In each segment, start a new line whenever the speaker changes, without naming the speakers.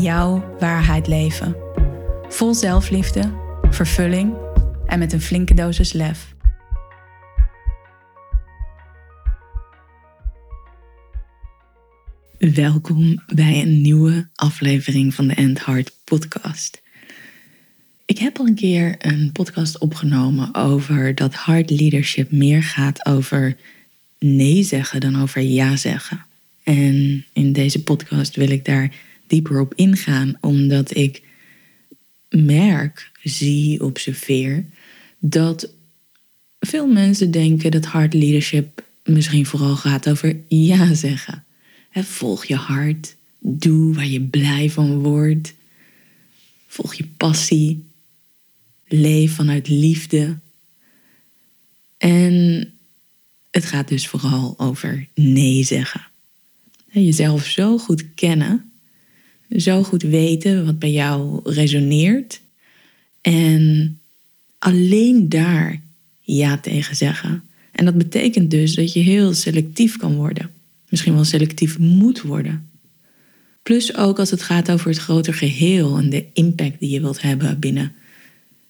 jouw waarheid leven. Vol zelfliefde, vervulling en met een flinke dosis lef.
Welkom bij een nieuwe aflevering van de End Heart podcast. Ik heb al een keer een podcast opgenomen over dat hard leadership meer gaat over nee zeggen dan over ja zeggen. En in deze podcast wil ik daar dieper op ingaan, omdat ik merk, zie, observeer dat veel mensen denken dat hard leadership misschien vooral gaat over ja zeggen. volg je hart, doe waar je blij van wordt, volg je passie, leef vanuit liefde. En het gaat dus vooral over nee zeggen. Jezelf zo goed kennen zo goed weten wat bij jou resoneert. En alleen daar ja tegen zeggen. En dat betekent dus dat je heel selectief kan worden. Misschien wel selectief moet worden. Plus ook als het gaat over het groter geheel en de impact die je wilt hebben binnen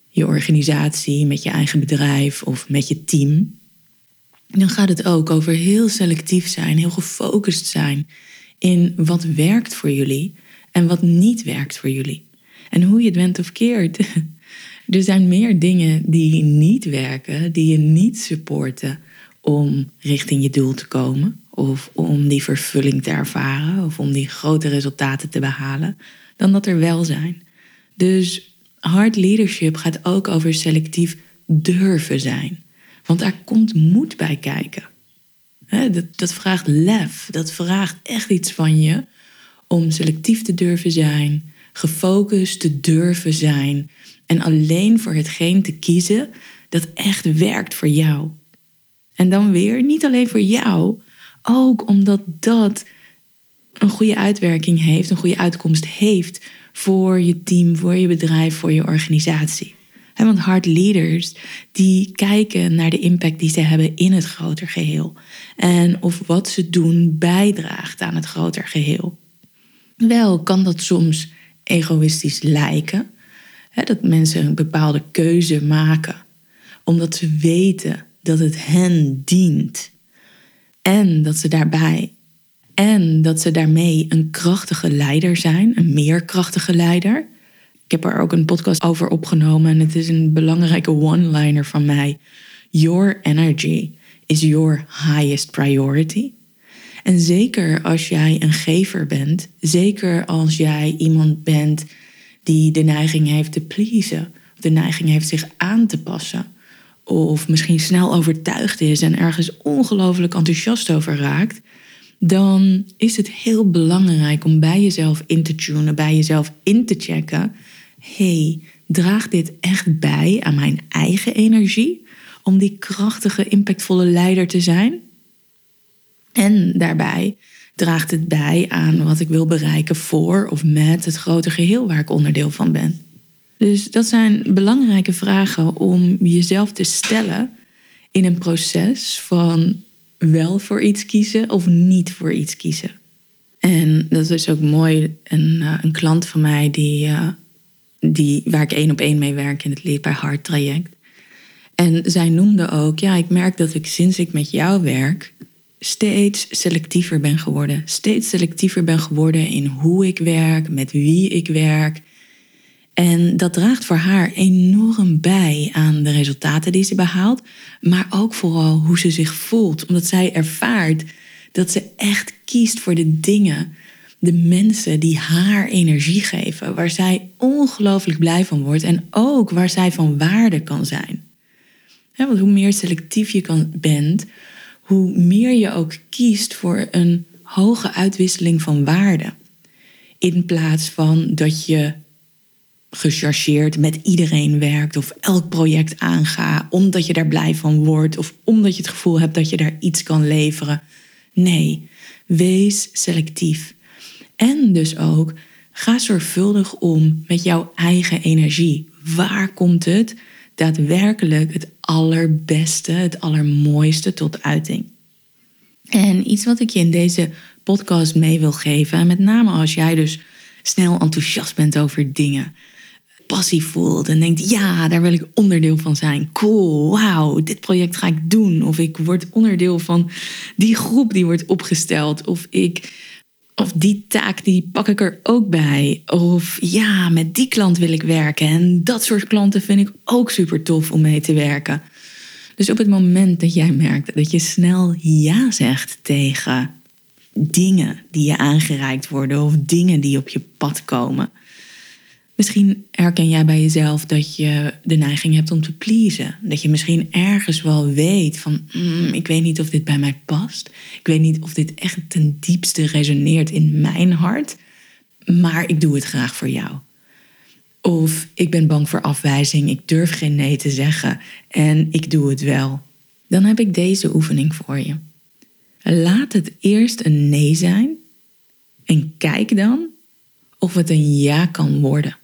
je organisatie, met je eigen bedrijf of met je team. Dan gaat het ook over heel selectief zijn, heel gefocust zijn in wat werkt voor jullie en wat niet werkt voor jullie. En hoe je het went of keert. Er zijn meer dingen die niet werken, die je niet supporten om richting je doel te komen. Of om die vervulling te ervaren. Of om die grote resultaten te behalen. Dan dat er wel zijn. Dus hard leadership gaat ook over selectief durven zijn. Want daar komt moed bij kijken. Dat, dat vraagt lef. Dat vraagt echt iets van je om selectief te durven zijn, gefocust te durven zijn en alleen voor hetgeen te kiezen dat echt werkt voor jou. En dan weer, niet alleen voor jou, ook omdat dat een goede uitwerking heeft, een goede uitkomst heeft voor je team, voor je bedrijf, voor je organisatie. Want hard leaders die kijken naar de impact die ze hebben in het groter geheel. En of wat ze doen bijdraagt aan het groter geheel. Wel kan dat soms egoïstisch lijken. Hè, dat mensen een bepaalde keuze maken omdat ze weten dat het hen dient. En dat ze daarbij en dat ze daarmee een krachtige leider zijn, een meer krachtige leider. Ik heb er ook een podcast over opgenomen en het is een belangrijke one-liner van mij. Your energy is your highest priority. En zeker als jij een gever bent, zeker als jij iemand bent die de neiging heeft te pleasen, de neiging heeft zich aan te passen, of misschien snel overtuigd is en ergens ongelooflijk enthousiast over raakt, dan is het heel belangrijk om bij jezelf in te tunen, bij jezelf in te checken. hey, draagt dit echt bij aan mijn eigen energie om die krachtige, impactvolle leider te zijn? En daarbij draagt het bij aan wat ik wil bereiken voor of met het grote geheel waar ik onderdeel van ben. Dus dat zijn belangrijke vragen om jezelf te stellen in een proces van wel voor iets kiezen of niet voor iets kiezen. En dat is ook mooi. Een, uh, een klant van mij die, uh, die, waar ik één op één mee werk in het Lead by Heart traject. En zij noemde ook, ja, ik merk dat ik sinds ik met jou werk, steeds selectiever ben geworden. Steeds selectiever ben geworden in hoe ik werk, met wie ik werk. En dat draagt voor haar enorm bij aan de resultaten die ze behaalt, maar ook vooral hoe ze zich voelt, omdat zij ervaart dat ze echt kiest voor de dingen, de mensen die haar energie geven, waar zij ongelooflijk blij van wordt en ook waar zij van waarde kan zijn. want hoe meer selectief je kan, bent, hoe meer je ook kiest voor een hoge uitwisseling van waarde. In plaats van dat je gechargeerd met iedereen werkt of elk project aangaat omdat je daar blij van wordt of omdat je het gevoel hebt dat je daar iets kan leveren. Nee, wees selectief. En dus ook ga zorgvuldig om met jouw eigen energie. Waar komt het daadwerkelijk het allerbeste, het allermooiste tot uiting? En iets wat ik je in deze podcast mee wil geven, en met name als jij dus snel enthousiast bent over dingen, passie voelt en denkt: ja, daar wil ik onderdeel van zijn. Cool, wauw, dit project ga ik doen. Of ik word onderdeel van die groep die wordt opgesteld. Of ik. Of die taak, die pak ik er ook bij. Of ja, met die klant wil ik werken. En dat soort klanten vind ik ook super tof om mee te werken. Dus op het moment dat jij merkt dat je snel ja zegt tegen dingen die je aangereikt worden of dingen die op je pad komen, Misschien herken jij bij jezelf dat je de neiging hebt om te pleasen. Dat je misschien ergens wel weet van, mm, ik weet niet of dit bij mij past. Ik weet niet of dit echt ten diepste resoneert in mijn hart. Maar ik doe het graag voor jou. Of ik ben bang voor afwijzing, ik durf geen nee te zeggen en ik doe het wel. Dan heb ik deze oefening voor je. Laat het eerst een nee zijn en kijk dan of het een ja kan worden.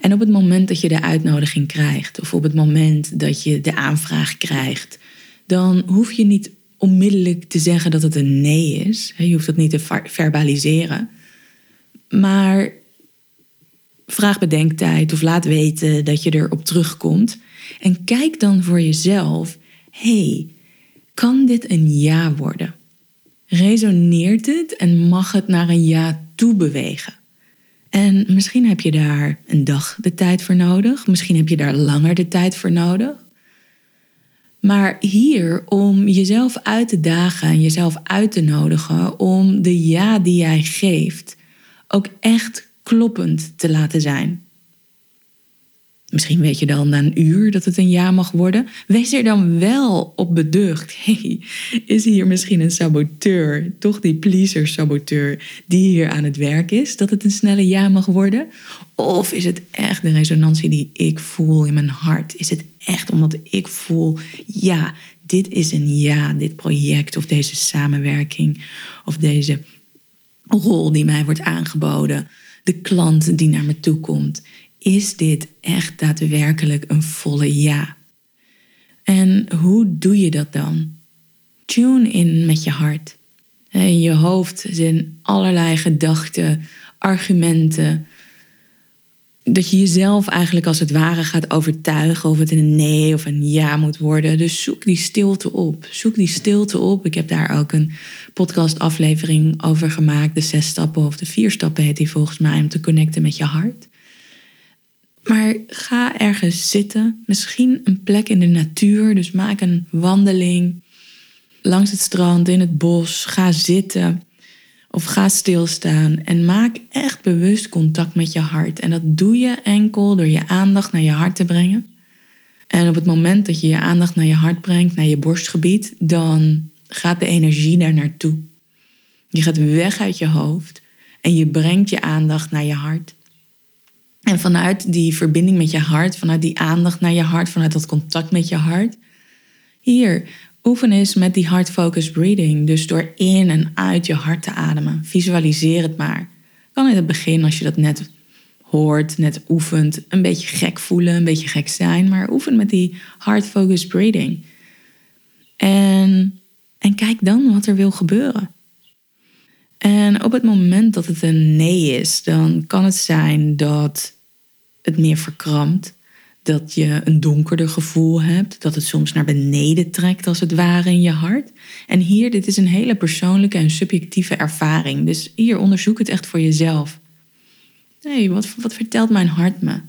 En op het moment dat je de uitnodiging krijgt, of op het moment dat je de aanvraag krijgt, dan hoef je niet onmiddellijk te zeggen dat het een nee is. Je hoeft dat niet te verbaliseren. Maar vraag bedenktijd of laat weten dat je erop terugkomt. En kijk dan voor jezelf: hey, kan dit een ja worden? Resoneert het en mag het naar een ja toe bewegen? En misschien heb je daar een dag de tijd voor nodig. Misschien heb je daar langer de tijd voor nodig. Maar hier om jezelf uit te dagen en jezelf uit te nodigen om de ja die jij geeft ook echt kloppend te laten zijn. Misschien weet je dan na een uur dat het een ja mag worden. Wees er dan wel op beducht. Hey, is hier misschien een saboteur, toch die pleaser-saboteur, die hier aan het werk is, dat het een snelle ja mag worden? Of is het echt de resonantie die ik voel in mijn hart? Is het echt omdat ik voel, ja, dit is een ja, dit project of deze samenwerking of deze rol die mij wordt aangeboden, de klant die naar me toe komt is dit echt daadwerkelijk een volle ja? En hoe doe je dat dan? Tune in met je hart. In je hoofd zijn allerlei gedachten, argumenten. Dat je jezelf eigenlijk als het ware gaat overtuigen of het een nee of een ja moet worden. Dus zoek die stilte op. Zoek die stilte op. Ik heb daar ook een podcastaflevering over gemaakt. De zes stappen of de vier stappen heet die volgens mij om te connecten met je hart. Maar ga ergens zitten, misschien een plek in de natuur. Dus maak een wandeling langs het strand, in het bos. Ga zitten of ga stilstaan en maak echt bewust contact met je hart. En dat doe je enkel door je aandacht naar je hart te brengen. En op het moment dat je je aandacht naar je hart brengt, naar je borstgebied, dan gaat de energie daar naartoe. Je gaat weg uit je hoofd en je brengt je aandacht naar je hart. En vanuit die verbinding met je hart, vanuit die aandacht naar je hart, vanuit dat contact met je hart. Hier, oefen eens met die heart focus breathing. Dus door in en uit je hart te ademen. Visualiseer het maar. Kan in het begin, als je dat net hoort, net oefent, een beetje gek voelen, een beetje gek zijn. Maar oefen met die heart focus breathing. En, en kijk dan wat er wil gebeuren. En op het moment dat het een nee is, dan kan het zijn dat het meer verkrampt. Dat je een donkerder gevoel hebt. Dat het soms naar beneden trekt als het ware in je hart. En hier, dit is een hele persoonlijke en subjectieve ervaring. Dus hier onderzoek het echt voor jezelf. Nee, wat, wat vertelt mijn hart me?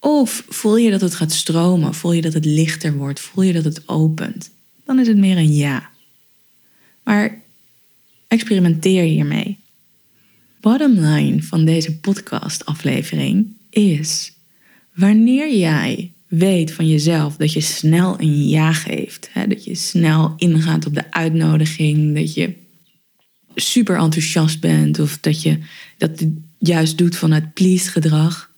Of voel je dat het gaat stromen? Voel je dat het lichter wordt? Voel je dat het opent? Dan is het meer een ja. Maar experimenteer hiermee. Bottom line van deze podcastaflevering is: wanneer jij weet van jezelf dat je snel een ja geeft, hè, dat je snel ingaat op de uitnodiging, dat je super enthousiast bent of dat je dat juist doet vanuit please gedrag.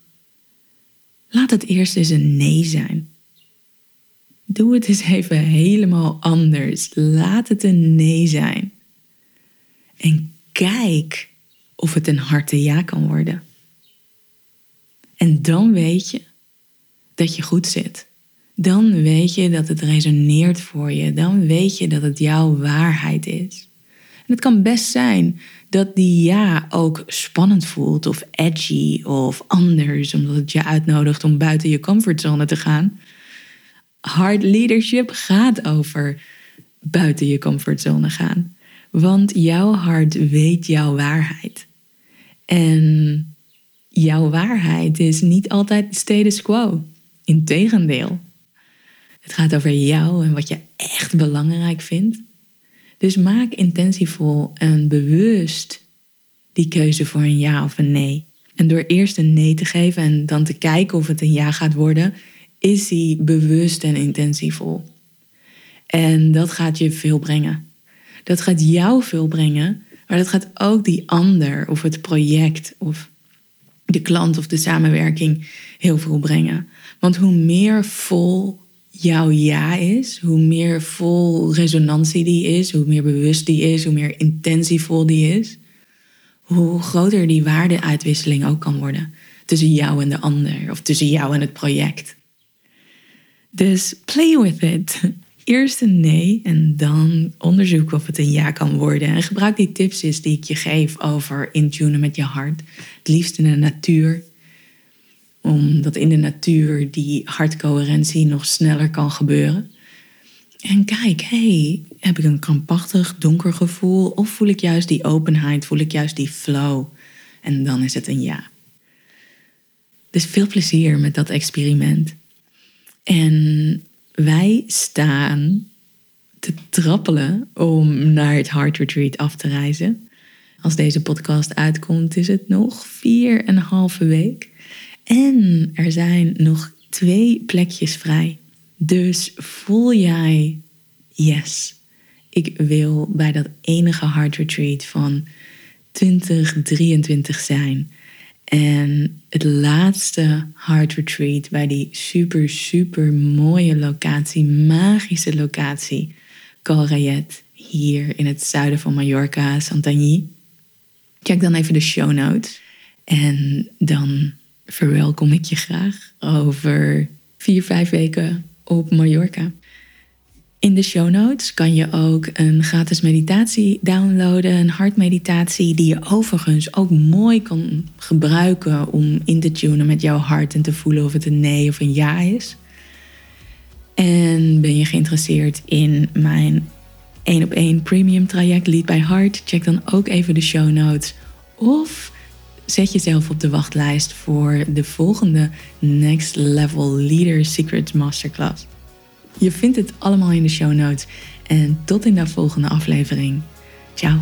Laat het eerst eens een nee zijn. Doe het eens even helemaal anders. Laat het een nee zijn. En kijk of het een harte ja kan worden. En dan weet je dat je goed zit. Dan weet je dat het resoneert voor je. Dan weet je dat het jouw waarheid is. En het kan best zijn dat die ja ook spannend voelt of edgy of anders, omdat het je uitnodigt om buiten je comfortzone te gaan. Hard leadership gaat over buiten je comfortzone gaan. Want jouw hart weet jouw waarheid. En jouw waarheid is niet altijd status quo. Integendeel. Het gaat over jou en wat je echt belangrijk vindt. Dus maak intentievol en bewust die keuze voor een ja of een nee. En door eerst een nee te geven en dan te kijken of het een ja gaat worden, is die bewust en intentievol. En dat gaat je veel brengen. Dat gaat jou veel brengen, maar dat gaat ook die ander of het project of de klant of de samenwerking heel veel brengen. Want hoe meer vol jouw ja is, hoe meer vol resonantie die is, hoe meer bewust die is, hoe meer intentievol die is, hoe groter die waardeuitwisseling ook kan worden tussen jou en de ander of tussen jou en het project. Dus play with it. Eerst een nee en dan onderzoek of het een ja kan worden. En gebruik die tips die ik je geef over intunen met je hart. Het liefst in de natuur omdat in de natuur die hartcoherentie nog sneller kan gebeuren. En kijk, hey, heb ik een krampachtig donker gevoel of voel ik juist die openheid, voel ik juist die flow? En dan is het een ja. Dus veel plezier met dat experiment. En wij staan te trappelen om naar het Heart Retreat af te reizen. Als deze podcast uitkomt, is het nog vier en een halve week. En er zijn nog twee plekjes vrij. Dus voel jij, yes, ik wil bij dat enige hard retreat van 2023 zijn. En het laatste hard retreat bij die super, super mooie locatie, magische locatie, Calrayet, hier in het zuiden van Mallorca, Santagny. Check dan even de show notes. En dan verwelkom ik je graag over vier, vijf weken op Mallorca. In de show notes kan je ook een gratis meditatie downloaden, een hartmeditatie die je overigens ook mooi kan gebruiken om in te tunen met jouw hart en te voelen of het een nee of een ja is. En ben je geïnteresseerd in mijn 1 op 1 premium traject Lead by Heart? Check dan ook even de show notes. Of zet jezelf op de wachtlijst voor de volgende Next Level Leader Secrets Masterclass. Je vindt het allemaal in de show notes. En tot in de volgende aflevering. Ciao.